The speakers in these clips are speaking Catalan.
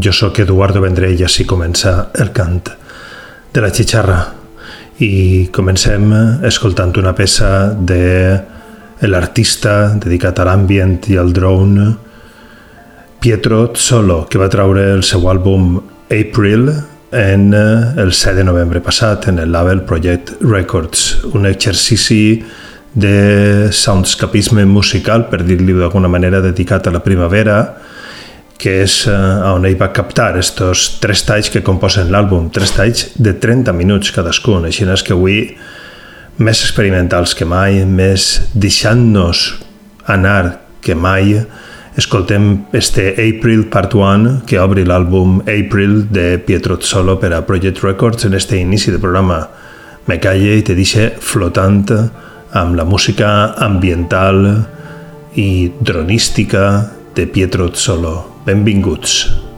Jo sóc Eduardo Vendrell i així comença el cant de la xixarra. I comencem escoltant una peça de l'artista dedicat a l'ambient i al drone Pietro Solo, que va traure el seu àlbum April en el 7 de novembre passat en el label Project Records, un exercici de soundscapisme musical, per dir-li d'alguna manera, dedicat a la primavera, que és uh, on ell va captar estos tres talls que composen l'àlbum, tres talls de 30 minuts cadascun, així és que avui més experimentals que mai, més deixant-nos anar que mai, escoltem este April Part 1 que obre l'àlbum April de Pietro Solo per a Project Records en este inici de programa. Me calle i te deixa flotant amb la música ambiental i dronística de Pietro Solo. Benvinguts.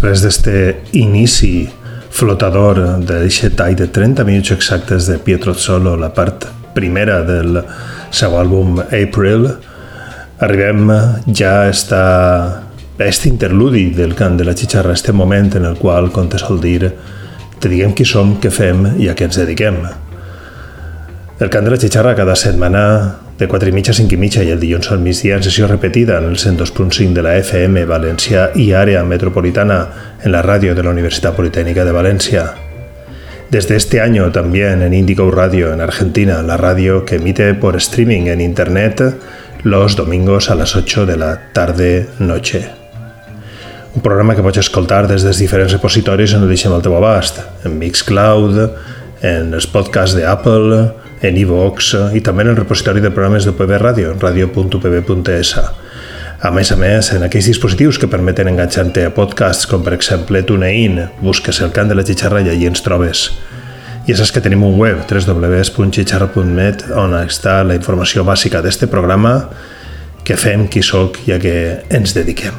Després d'este inici flotador d'aquest tall de 30 minuts exactes de Pietro Solo, la part primera del seu àlbum April, arribem ja a esta, este interludi del cant de la xixarra, este moment en el qual, com te sol dir, te diguem qui som, què fem i a què ens dediquem. El cant de la xixarra cada setmana de 4 i mitja a 5 i mitja i el dilluns al migdia en sessió repetida en el 102.5 de la FM Valencià i àrea metropolitana en la ràdio de la Universitat Politécnica de Valencia. Desde este año también en Indigo Radio en Argentina, la radio que emite por streaming en internet los domingos a las 8 de la tarde-noche. Un programa que pots escoltar des dels diferents repositoris on ho deixem al teu abast, en Mixcloud, en els podcasts d'Apple, en iVox eh, i també en el repositori de programes de UPB Ràdio, radio.upb.es. A més a més, en aquells dispositius que permeten enganxar-te a podcasts, com per exemple TuneIn, busques el cant de la xixarra i ens trobes. I saps que tenim un web, www.xixarra.net, on està la informació bàsica d'este programa, què fem, qui sóc i a què ens dediquem.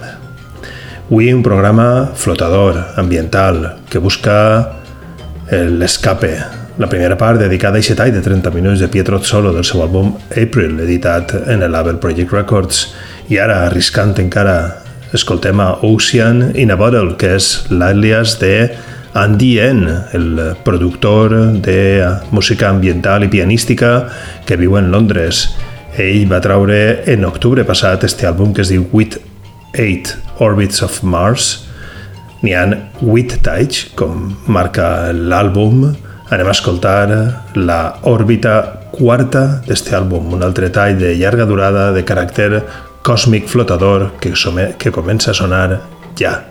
Avui un programa flotador, ambiental, que busca l'escape, la primera part dedicada a aquest de 30 minuts de Pietro Solo del seu àlbum April, editat en el label Project Records. I ara, arriscant encara, escoltem a Ocean in a Bottle, que és l'àlies de Andy N, el productor de música ambiental i pianística que viu en Londres. Ell va traure en octubre passat este àlbum que es diu With Eight Orbits of Mars. N'hi ha 8 talls, com marca l'àlbum, anem a escoltar la òrbita quarta d'este àlbum, un altre tall de llarga durada de caràcter còsmic flotador que, que comença a sonar ja.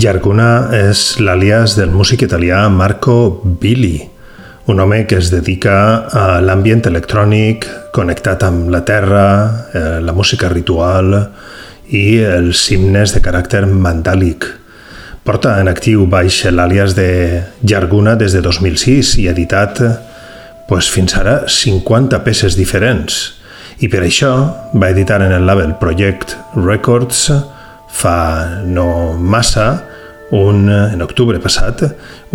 Llarguna és l'àlies del músic italià Marco Billi, un home que es dedica a l'ambient electrònic connectat amb la terra, eh, la música ritual i els himnes de caràcter mandàlic. Porta en actiu baix l'àlies de Llarguna des de 2006 i ha editat pues, fins ara 50 peces diferents. I per això va editar en el label Project Records fa no massa, un, en octubre passat,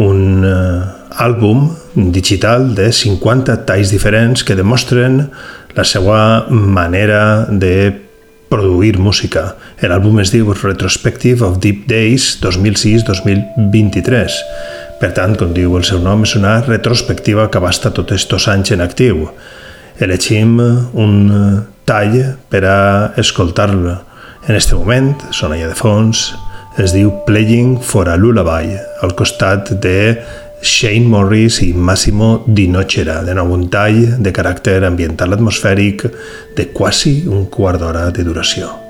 un uh, àlbum digital de 50 talls diferents que demostren la seva manera de produir música. L'àlbum es diu Retrospective of Deep Days 2006-2023. Per tant, com diu el seu nom, és una retrospectiva que abasta tots aquests anys en actiu. Elegim un tall per a escoltar-lo en este moment, sona ja de fons, es diu Playing for a Lullaby, al costat de Shane Morris i Massimo Di Nocera, de nou un tall de caràcter ambiental atmosfèric de quasi un quart d'hora de duració.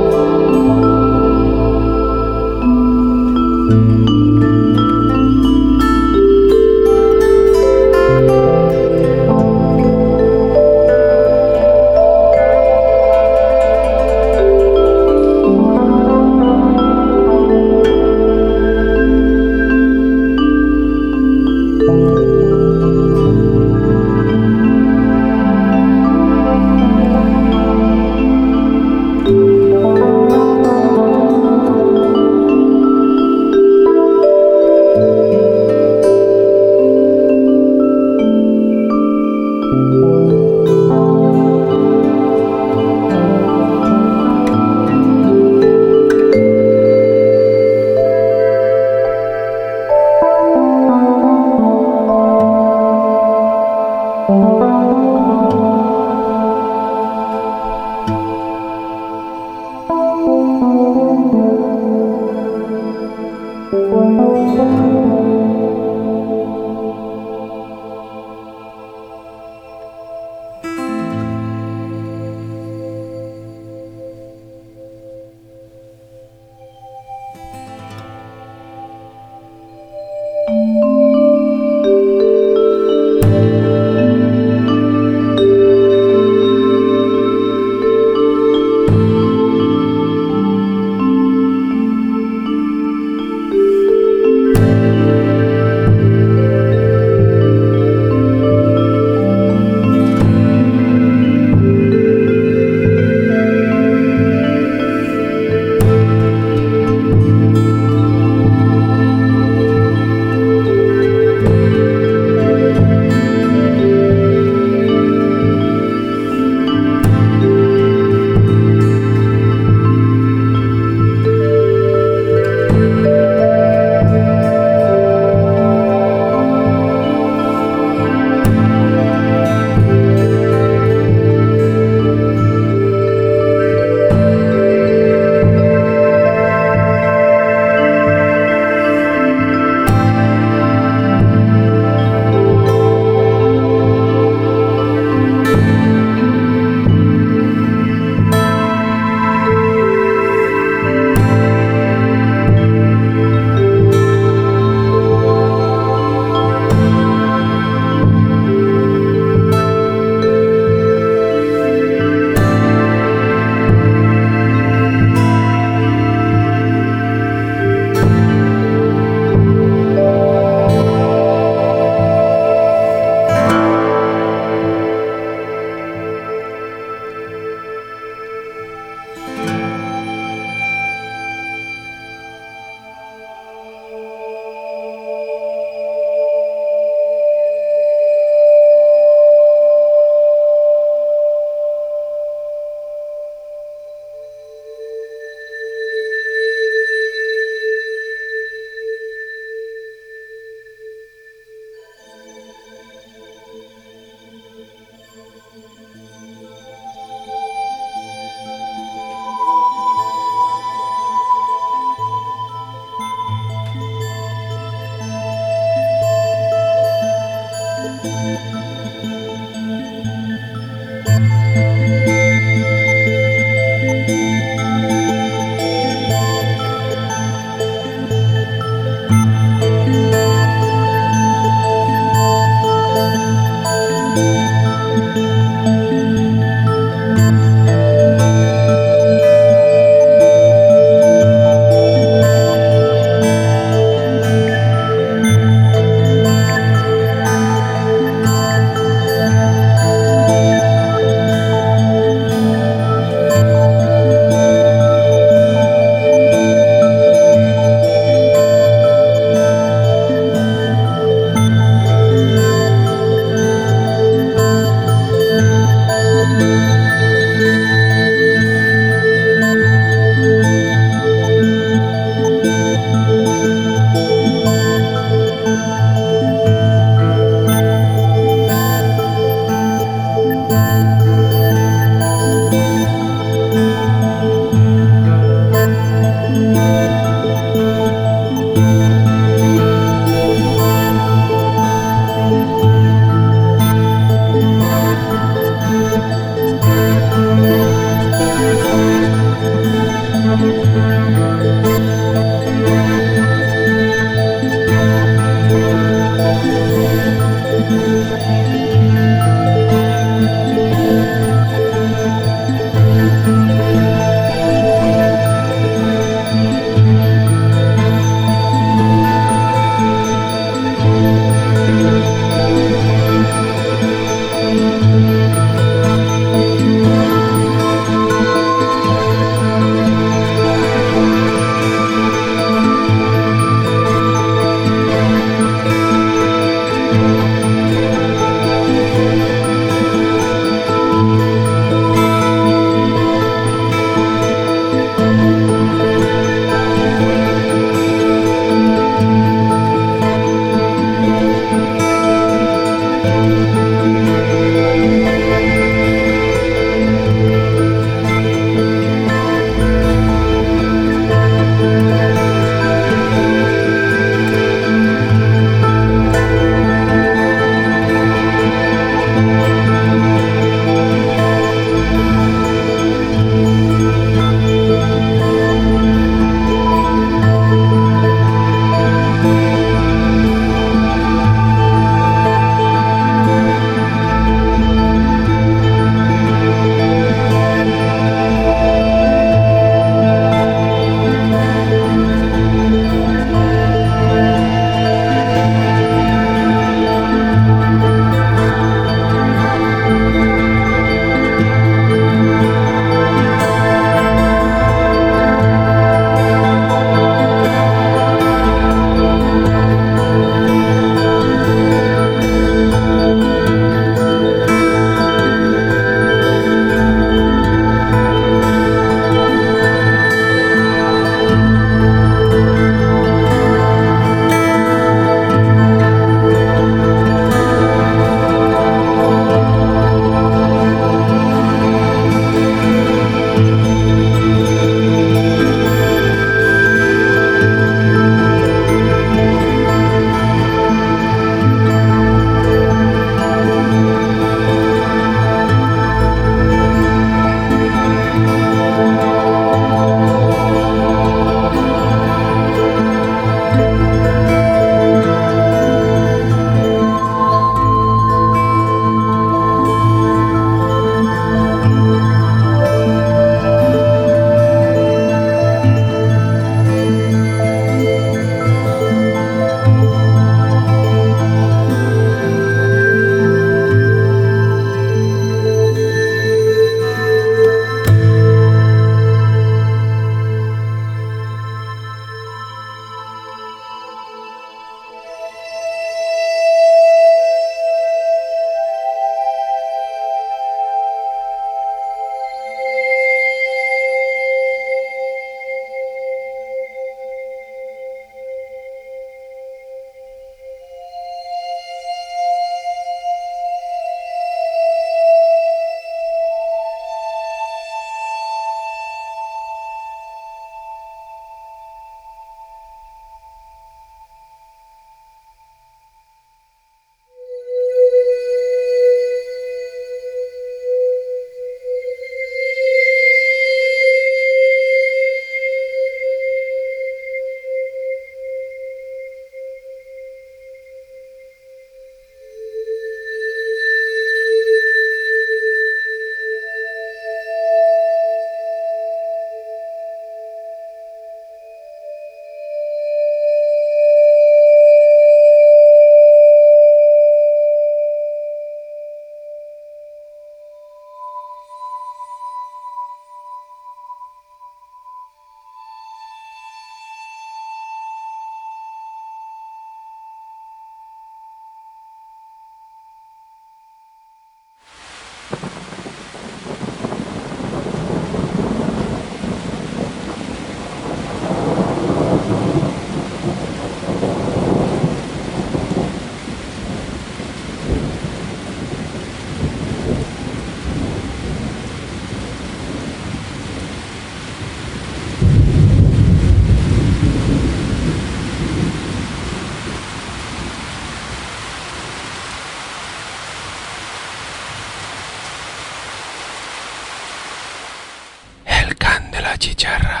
Chicharra.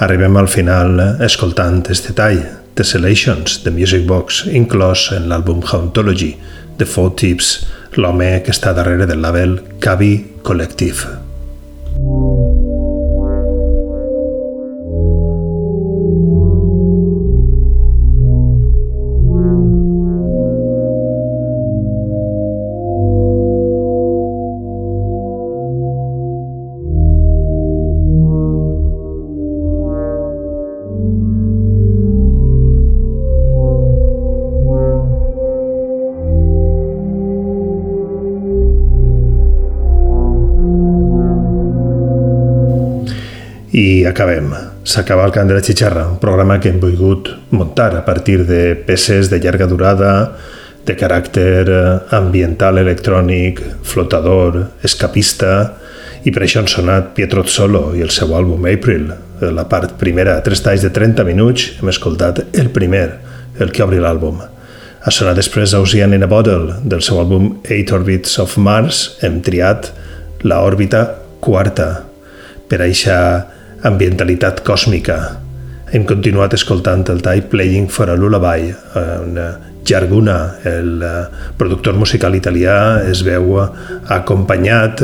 Arribem al final escoltant este tall, Tessellations, de Music Box, inclòs en l'àlbum Hauntology, de Four Tips, l'home que està darrere del label Cavi Collective. I acabem. S'acaba el cant de la xixarra, un programa que hem volgut muntar a partir de peces de llarga durada, de caràcter eh, ambiental, electrònic, flotador, escapista, i per això han sonat Pietro Solo i el seu àlbum April. La part primera, tres talls de 30 minuts, hem escoltat el primer, el que obri l'àlbum. Ha sonat després Ocean in a Bottle, del seu àlbum Eight Orbits of Mars, hem triat la òrbita quarta per això ambientalitat còsmica. Hem continuat escoltant el tall Playing for a Lullaby, on Jarguna, el eh, productor musical italià, es veu acompanyat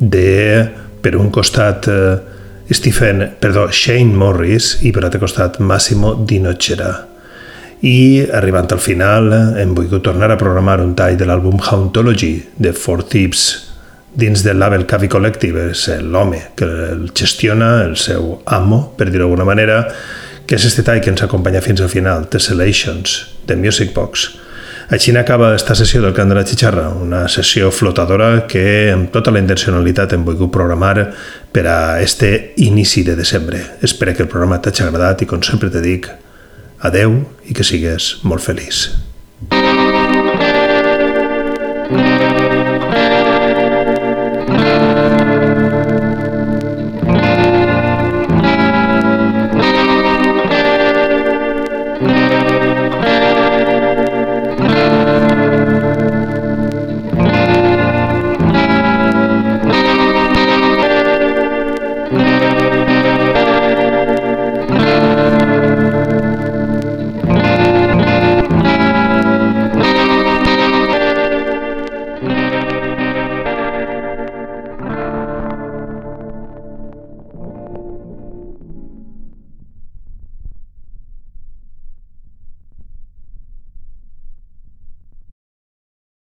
de, per un costat, eh, Stephen, perdó, Shane Morris i per altre costat Massimo Di Nocera. I arribant al final hem volgut tornar a programar un tall de l'àlbum Hauntology de Four Thieves, dins del label Cavi Collective és l'home que el gestiona, el seu amo, per dir-ho d'alguna manera, que és este tall que ens acompanya fins al final, Tessellations, de Music Box. Així n'acaba esta sessió del Cant de la Xixarra, una sessió flotadora que amb tota la intencionalitat hem volgut programar per a este inici de desembre. Espero que el programa t'hagi agradat i, com sempre te dic, adeu i que sigues molt feliç.